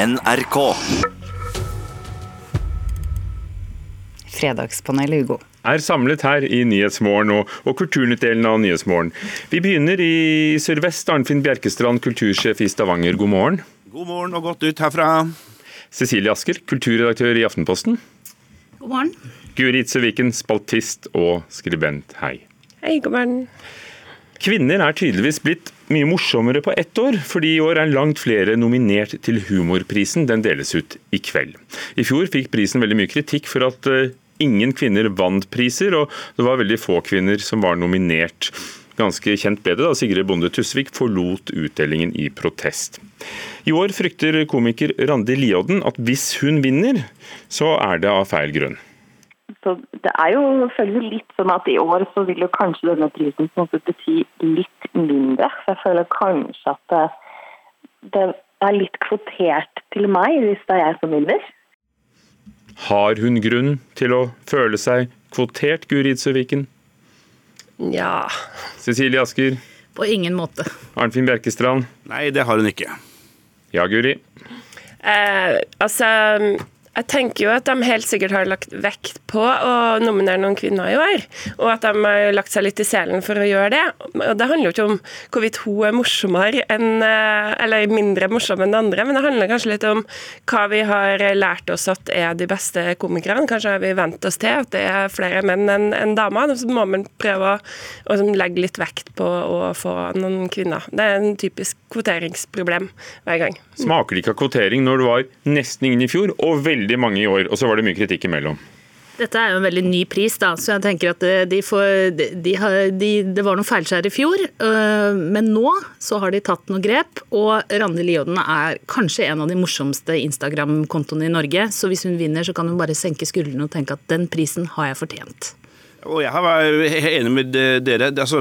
NRK. Fredagspanelet, Ugo er samlet her i Nyhetsmorgen og, og Kulturnytt-delen av Nyhetsmorgen. Vi begynner i Sør-Vest. Arnfinn Bjerkestrand, kultursjef i Stavanger, god morgen. God morgen og godt ut herfra. Cecilie Asker, kulturredaktør i Aftenposten. God morgen. Guri Itzeviken, spaltist og skribent, hei. Hei, god morgen. Kvinner er tydeligvis blitt mye morsommere på ett år, fordi i år er langt flere nominert til Humorprisen. Den deles ut i kveld. I fjor fikk prisen veldig mye kritikk for at eh, ingen kvinner vant priser, og det var veldig få kvinner som var nominert. Ganske kjent ble det da Sigrid Bonde Tusvik forlot utdelingen i protest. I år frykter komiker Randi Liodden at hvis hun vinner, så er det av feil grunn. Så det er jo selvfølgelig litt sånn at i år så vil jo kanskje denne prisen på en måte bety litt mindre. Så jeg føler kanskje at det, det er litt kvotert til meg hvis det er jeg som vinner. Har hun grunn til å føle seg kvotert, Guri Idsøviken? Ja Cecilie Asker? På ingen måte. Arnfinn Bjerkestrand? Nei, det har hun ikke. Ja, Guri? eh, Altså, jeg tenker jo at de helt sikkert har lagt vekt på å nominere noen kvinner i år, og at de har lagt seg litt i selen for å gjøre det. Og Det handler jo ikke om hvorvidt hun er morsommere enn, eh, eller mindre morsom enn andre, men det handler kanskje litt om hva vi har lært oss at er de beste komikerne. Kanskje har vi vent oss til at det er flere menn enn en damer. Så må man prøve å, å liksom legge litt vekt på å få noen kvinner. Det er en typisk kvoteringsproblem hver gang. Smaker det ikke av kvotering når det var nesten ingen i fjor, og veldig mange i år, og så var det mye kritikk imellom? Dette er jo en veldig ny pris, da, så jeg tenker at eh, de får, de, har, de, det var noen feilskjær i fjor. øh, Men nå så har de tatt noen grep, og Randi Lioden er kanskje en av de morsomste Instagram-kontoene i Norge. Så hvis hun vinner, så kan hun bare senke skuldrene og tenke at den prisen har jeg fortjent. Og jeg er enig med dere. Altså,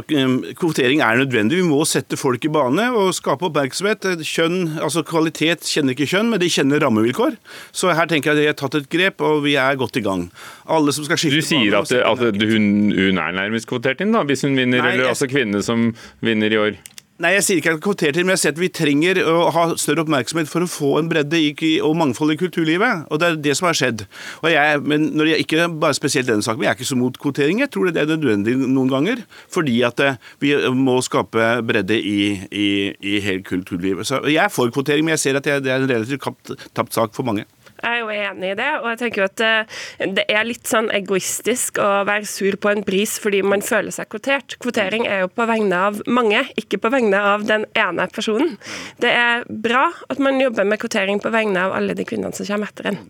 kvotering er nødvendig. Vi må sette folk i bane og skape oppmerksomhet. Kjønn, altså Kvalitet kjenner ikke kjønn, men de kjenner rammevilkår. Så her tenker jeg at de har tatt et grep, og vi er godt i gang. Alle som skal skifte Du sier bane at, at hun, hun er nærmest kvotert inn, da, hvis hun vinner, Nei, eller jeg- altså kvinner som vinner i år? Nei, jeg sier ikke at kvoter til, men jeg sier at vi trenger å ha større oppmerksomhet for å få en bredde og mangfold i kulturlivet. Og det er det som har skjedd. Og jeg, men når jeg, Ikke bare spesielt denne saken, men jeg er ikke så mot kvotering. Jeg tror det er nødvendig noen ganger. Fordi at eh, vi må skape bredde i, i, i hele kulturlivet. Så jeg er for kvotering, men jeg ser at det er en relativt tapt sak for mange. Jeg er jo enig i det, og jeg tenker jo at eh, det er litt sånn egoistisk å være sur på en pris fordi man føler seg kvotert. Kvotering er jo på vegne av mange, ikke på vegne av den ene personen. Det er bra at man jobber med kvotering på vegne av alle de kvinnene som kommer etter en.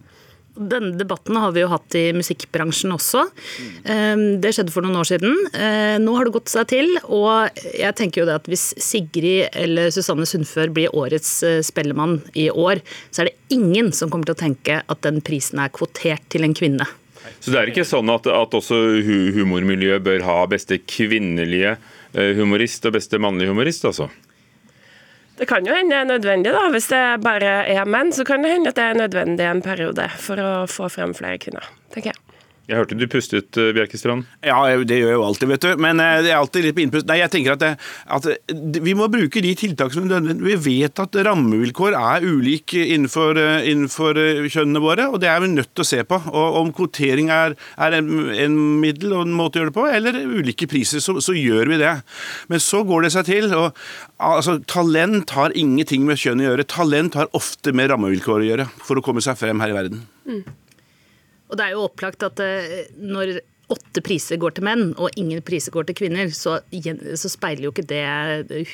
Denne debatten har vi jo hatt i musikkbransjen også. Eh, Det skjedde for noen år siden. Eh, Nå har det gått seg til, og jeg tenker jo det at hvis Sigrid eller Susanne Sundfør blir årets eh, Spellemann i år, så er det ingen som kommer til å tenke at den prisen er kvotert til en kvinne. Så det er ikke sånn at, at også humormiljøet bør ha beste kvinnelige eh, humorist og beste mannlige humorist, altså? Det kan jo hende det er nødvendig, da. Hvis det bare er menn, så kan det hende at det er nødvendig en periode for å få frem flere kvinner, tenker jeg. Jeg hørte du pustet, eh, Bjerkestrand. Ja, det gjør jeg jo alltid, vet du. Men eh, det er alltid litt på innpust. Nei, jeg tenker at, det, at vi må bruke de tiltak som er. Vi vet at rammevilkår er ulike innenfor, eh, innenfor kjønnene våre, og det er vi nødt til å se på. Og om kvotering er, er en, en middel og en måte å gjøre det på, eller ulike priser, så, så gjør vi det. Men så går det seg til. og altså, Talent har ingenting med kjønn å gjøre. Talent har ofte med rammevilkår å gjøre for å komme seg frem her i verden. Og det er jo opplagt at eh, når åtte priser går til menn, og ingen priser går til kvinner, så, så speiler jo ikke det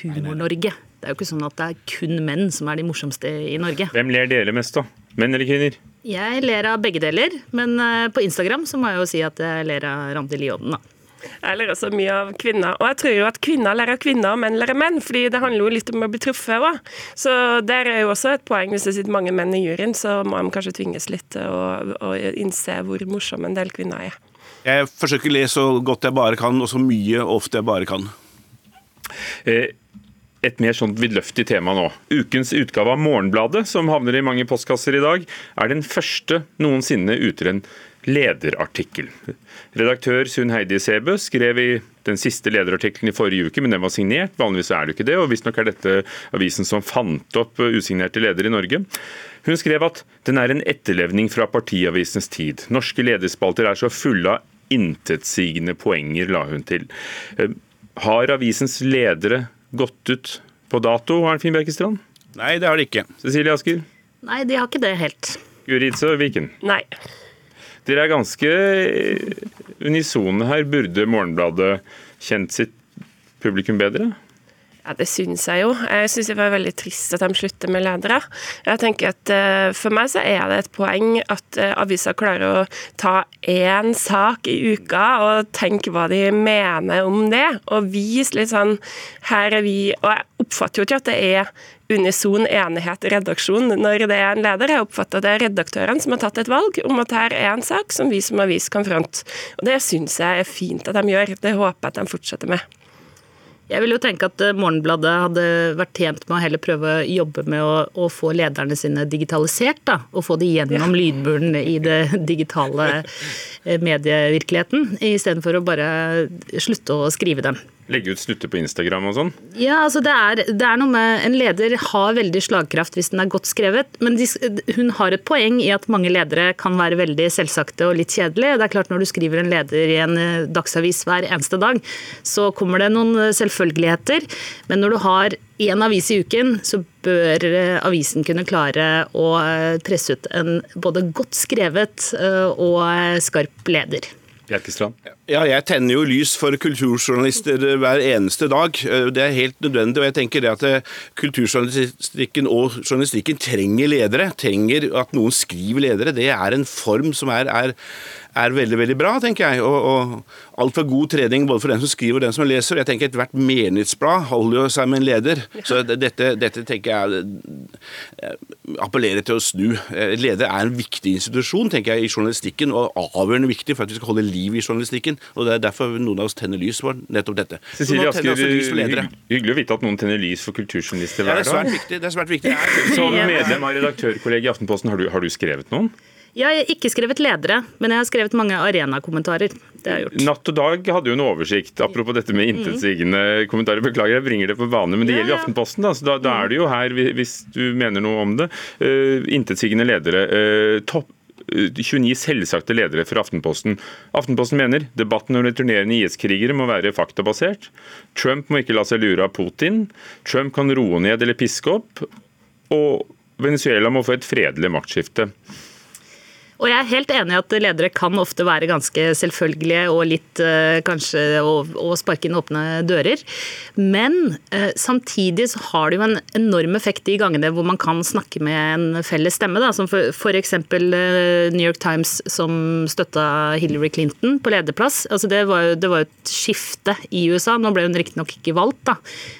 Humor-Norge. Det er jo ikke sånn at det er kun menn som er de morsomste i Norge. Hvem ler dere mest, da? Menn eller kvinner? Jeg ler av begge deler, men eh, på Instagram så må jeg jo si at jeg ler av Randi Lioden da. Jeg lærer også mye av kvinner. Og jeg tror jo at kvinner lærer av kvinner, og menn lærer menn. fordi det handler jo litt om å bli truffet òg. Så der er jo også et poeng. Hvis det sitter mange menn i juryen, så må de kanskje tvinges litt til å, å innse hvor morsomme en del kvinner er. Jeg forsøker å le så godt jeg bare kan, og så mye og ofte jeg bare kan. Eh, Et mer sånn vidløftig tema nå. Ukens utgave av Morgenbladet, som havner i mange postkasser i dag, er den første noensinne uten en lederartikkel. Redaktør Sunn Heidi Sebø skrev i den siste lederartikkelen i forrige uke, men den var signert. Vanligvis er det ikke det, og visstnok er dette avisen som fant opp usignerte ledere i Norge. Hun skrev at den er en etterlevning fra partiavisens tid. Norske lederspalter er så fulle av intetsigende poenger, la hun til. Eh, har avisens ledere gått ut på dato, Arnfinn Bjerkestrand? Nei, det har de ikke. Cecilie Asker? Nei, de har ikke det helt. Guri og Viken? Nei. Dere er ganske unisone her. Burde Morgenbladet kjent sitt publikum bedre? Ja, Det syns jeg jo. Jeg syns det var veldig trist at de slutter med ledere. Jeg tenker at uh, For meg så er det et poeng at uh, aviser klarer å ta én sak i uka og tenke hva de mener om det, og vise litt sånn Her er vi Og jeg oppfatter jo ikke at det er unison enighet i redaksjonen når det er en leder. Jeg oppfatter at det er redaktørene som har tatt et valg om at her er en sak som vi som avis kan fronte. Og Det syns jeg er fint at de gjør. Det håper jeg at de fortsetter med. Jeg vil jo tenke at eh, Morgenbladet hadde vært tjent med å heller prøve å jobbe med å, å få lederne sine digitalisert. da, Og få de gjennom ja. lydmuren i det digitale eh, medievirkeligheten, istedenfor å bare slutte å skrive dem. Legge ut snutter på Instagram og sånn? Ja, altså det er, det er, noe med En leder har veldig slagkraft hvis den er godt skrevet, men de, hun har et poeng i at mange ledere kan være veldig selvsagte og litt kjedelige. Det er klart Når du skriver en leder i en eh, dagsavis hver eneste dag, så kommer det noen selvfølgeligheter. Men når du har én avis i uken, så bør eh, avisen kunne klare å eh, presse ut en både godt skrevet og skarp leder. Bjerkestrand? Ja, jeg tenner jo lys for kulturjournalister eh, hver eneste dag. Eh, det er helt nødvendig. og jeg tenker det at eh, Kulturjournalistikken og journalistikken trenger ledere. Trenger at noen skriver ledere. Det er en form som er, er er veldig veldig bra, tenker jeg. Og, og alt for god trening både for den som skriver og den som leser. Jeg tenker Ethvert menighetsblad holder jo seg med en leder. Så dette, dette tenker jeg appellerer til å snu. Eh, leder er en viktig institusjon tenker jeg, i journalistikken, og avgjørende viktig for at vi skal holde liv i journalistikken. og Det er derfor noen av oss tenner lys for nettopp dette. Cecilie Asker, hyggelig å vite at noen tenner lys for kulturjournalister hver dag. Ja, det er svært viktig. Det er svært viktig. Som medlem av redaktørkollegiet i Aftenposten, har du, har du skrevet noen? Jeg har ikke skrevet ledere, men jeg har skrevet mange arenakommentarer. Det har jeg gjort. Natt og Dag hadde jo en oversikt. Apropos dette med intetsigende kommentarer. Beklager, jeg bringer det på bane, men det gjelder jo Aftenposten. Da, så da, da, er det jo her, hvis du mener noe om det, uh, intetsigende ledere. Uh, topp 29 eh, selvsagte ledere fra Aftenposten. Aftenposten mener debatten om returnerende IS-krigere må være faktabasert. Trump må ikke la seg lure av Putin. Trump kan roe ned eller piske opp. Og Venezuela må få et fredelig maktskifte. Og jeg er helt enig i at ledere kan ofte være ganske selvfølgelige og litt eh, kanskje å, sparke inn åpne dører. Men eh, samtidig så har det jo en enorm effekt de gangene hvor man kan snakke med en felles stemme. Da, som f.eks. Eh, New York Times som støtta Hillary Clinton på lederplass. Altså det, var jo, det var et skifte i USA. Nå ble hun riktignok ikke valgt, da.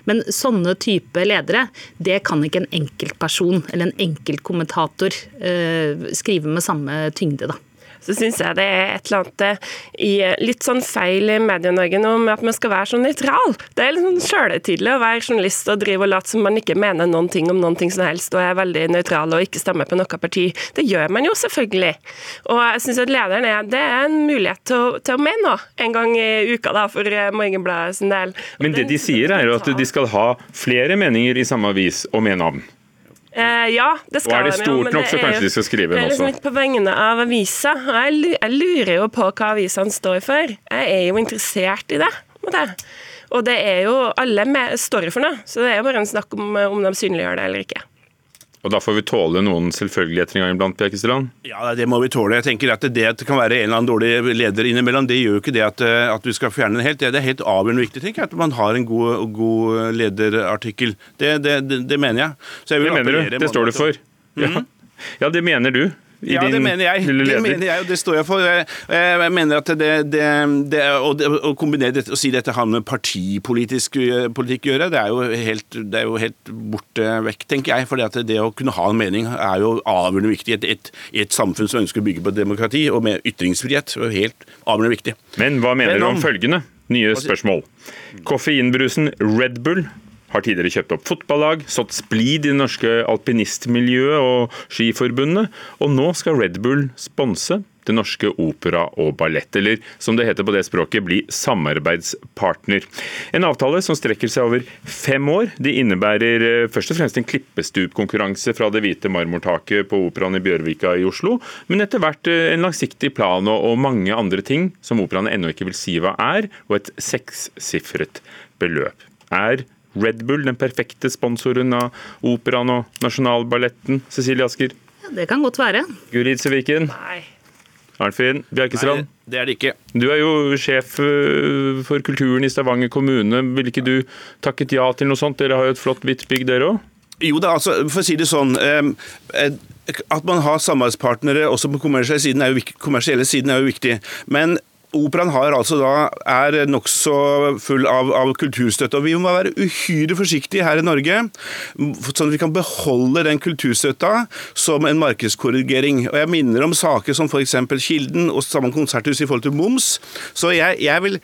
Men sånne type ledere, det kan ikke en enkeltperson eller en enkeltkommentator eh, skrive med samme tyngde. da så syns jeg det er et eller annet eh, i litt sånn feil i Medie-Norge nå med at man skal være så nøytral. Det er litt sånn sjølhøytidelig å være journalist og drive og late som man ikke mener noen ting om noen ting som helst og er veldig nøytral og ikke stemmer på noe parti. Det gjør man jo selvfølgelig. Og jeg syns at lederen er det er en mulighet til å, til å mene noe en gang i uka da, for eh, Morgenbladet sin del. Men det de sier er jo at de skal ha flere meninger i samme avis og mene om. Eh, ja, det skal Og er det stort nok, så kanskje de skal skrive den også. Det er liksom litt på vegne av avisa. Jeg, jeg lurer jo på hva avisene står for. Jeg er jo interessert i det. det. Og det er jo alle med, står for noe, så det er jo bare en snakk om om de synliggjør det eller ikke. Og da får vi tåle noen selvfølgeligheter en gang iblant, Bjerkestrand? Ja, det må vi tåle. Jeg tenker at Det at det kan være en eller annen dårlig leder innimellom, det gjør jo ikke det at, eh, at du skal fjerne den helt. Det er helt avgjørende viktig tenker jeg, at man har en god, god lederartikkel. Det, det, det, det, mener jeg. jeg det mener du? Det står du for? Mm ja. ja, det mener du. Ja, det mener jeg. Det mener jeg, og det står jeg for. Jeg mener at det, det, det å, å, kombinere dette og si dette har med partipolitisk eh, politikk å gjøre, det er jo helt, det er jo helt borte vekk, tenker jeg. For det å kunne ha en mening er jo avgjørende viktig i et, et, et, samfunn som ønsker å bygge på demokrati og med ytringsfrihet. er helt avgjørende viktig. Men hva mener Men om, du om følgende? Nye spørsmål. Koffeinbrusen Red Bull har tidligere kjøpt opp fotballag, sådd splid i det norske alpinistmiljøet og Skiforbundet, og nå skal Red Bull sponse Det Norske Opera og Ballett, eller som det heter på det språket, bli samarbeidspartner. En avtale som strekker seg over fem år. Det innebærer eh, først og fremst en klippestupkonkurranse fra det hvite marmortaket på Operaen i Bjørvika i Oslo, men etter hvert eh, en langsiktig plan og mange andre ting som operaen ennå ikke vil si hva er, og et sekssifret beløp. Er Red Bull den perfekte sponsoren av operaen og Nasjonalballetten? Cecilie Asker? Ja, det kan godt være. Guri Itseviken? Nei. Arnfinn Bjerkestrand? Nei, det er det ikke. Du er jo sjef øh, for kulturen i Stavanger kommune. Ville ikke du takket ja til noe sånt? Dere har jo et flott hvitt bygg, dere òg? Jo da, altså, for å si det sånn eh, At man har samarbeidspartnere også på kommersielle siden er jo, kommersielle siden er jo viktig. Men Operaen har altså da, er nokså full av, av, kulturstøtte. og Vi må være uhyre forsiktige her i Norge, sånn at vi kan beholde den kulturstøtta som en markedskorrigering. Og Jeg minner om saker som f.eks. Kilden og sammen konserthus i forhold til moms. Så jeg, jeg vil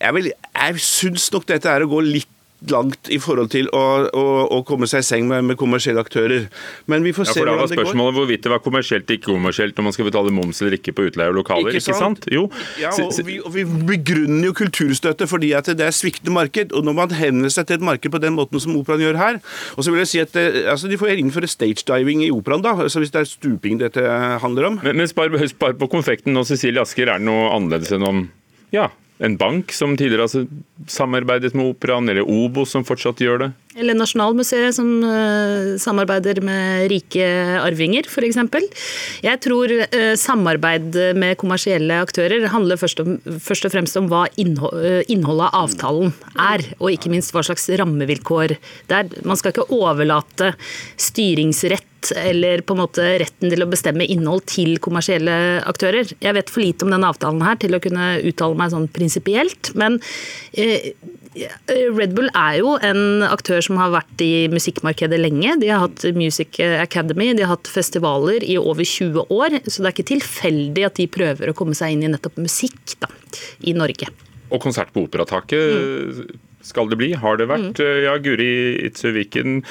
jeg, vil, jeg syns nok dette er å gå litt langt i forhold til å, å, å komme seg i seng med, med, kommersielle aktører. Men vi får se ja, for hvordan det går. Spørsmålet hvorvidt det var kommersielt eller ikke kommersielt når man skal betale moms eller ikke på utleie av lokaler. Ikke sant? Jo. Ja, og vi, og vi, begrunner jo kulturstøtte fordi at det er sviktende marked. Og når man henvender seg til et marked på den måten som operaen gjør her og så vil jeg si at det, altså, De får innføre stage-diving i operaen, da, altså hvis det er stuping dette handler om. Men, men spar, spar på konfekten nå, Cecilie Asker. Er det noe annerledes enn om ja, en bank som tidligere har samarbeidet med Operaen, eller Obo som fortsatt gjør det? Eller Nasjonalmuseet som uh, samarbeider med rike arvinger, f.eks. Jeg tror uh, samarbeid med kommersielle aktører handler først, om, først og fremst om hva uh, innholdet av avtalen er, og ikke minst hva slags rammevilkår det er. Man skal ikke overlate styringsrett eller på en måte retten til å bestemme innhold til kommersielle aktører. Jeg vet for lite om denne avtalen her til å kunne uttale meg sånn prinsipielt, men Red Bull er jo en aktør som har vært i musikkmarkedet lenge. De har hatt Music Academy, de har hatt festivaler i over 20 år. Så det er ikke tilfeldig at de prøver å komme seg inn i nettopp musikk da, i Norge. Og konsert på Operataket mm. skal det bli, har det vært. Mm. Ja, Guri Itzuviken,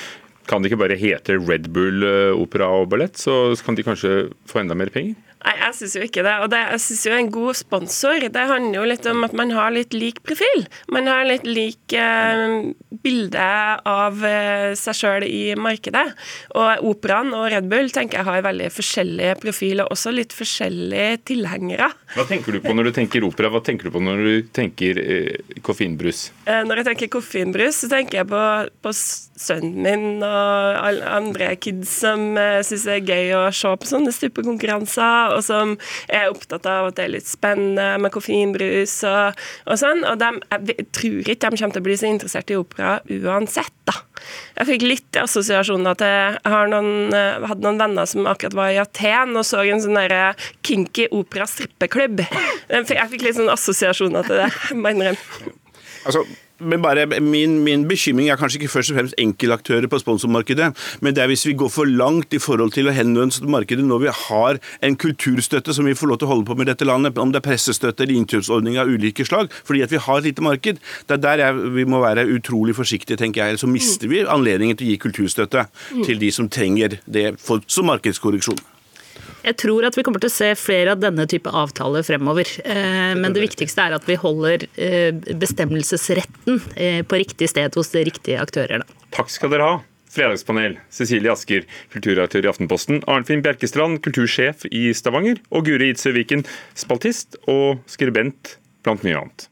kan det ikke bare hete Red Bull eh, opera og ballett, så kan de kanskje få enda mer penger? Nei, jeg syns jo ikke det. Og det, jeg syns jo en god sponsor, det handler jo litt om at man har litt lik profil. Man har litt lik eh, bilde av eh, seg sjøl i markedet. Og Operaen og Red Bull tenker jeg har veldig forskjellige profiler, også litt forskjellige tilhengere. Hva tenker du på når du tenker opera? Hva tenker du på når du tenker eh, koffeinbrus? Eh, når jeg tenker koffeinbrus, så tenker jeg på, på sønnen min og alle andre kids som eh, syns det er gøy å se på sånne stuppekonkurranser og som er opptatt av at det er litt spennende med koffeinbrus og, og sånn. Og de, jeg tror ikke de kommer til å bli så interessert i opera uansett, da. Jeg fikk litt assosiasjoner til Jeg noen, eh, hadde noen venner som akkurat var i Aten og så en sånn derre kinky opera strippeklubb. Jeg fikk litt sånn assosiasjoner til det, må jeg innrømme. Altså, men bare min, min, bekymring er kanskje ikke først og fremst enkeltaktører på sponsormarkedet, men det er hvis vi går for langt i forhold til å henvende til markedet når vi har en kulturstøtte som vi får lov til å holde på med i dette landet, om det er pressestøtte eller innkjøpsordninger av ulike slag, fordi at vi har et lite marked. Det er der jeg, vi må være utrolig forsiktige, tenker jeg. Ellers så mister vi anledningen til å gi kulturstøtte til de som trenger det for, som markedskorreksjon. Jeg tror at vi kommer til å se flere av denne type avtaler fremover. Eh, men det viktigste er at vi holder eh, bestemmelsesretten eh, på riktig sted hos de riktige aktører. Takk skal dere ha. Fredagspanel, Cecilie Asker, kulturartør i Aftenposten, Arnfinn Bjerkestrand, kultursjef i Stavanger, og Guri Idsø Viken, spaltist og skribent, blant mye annet.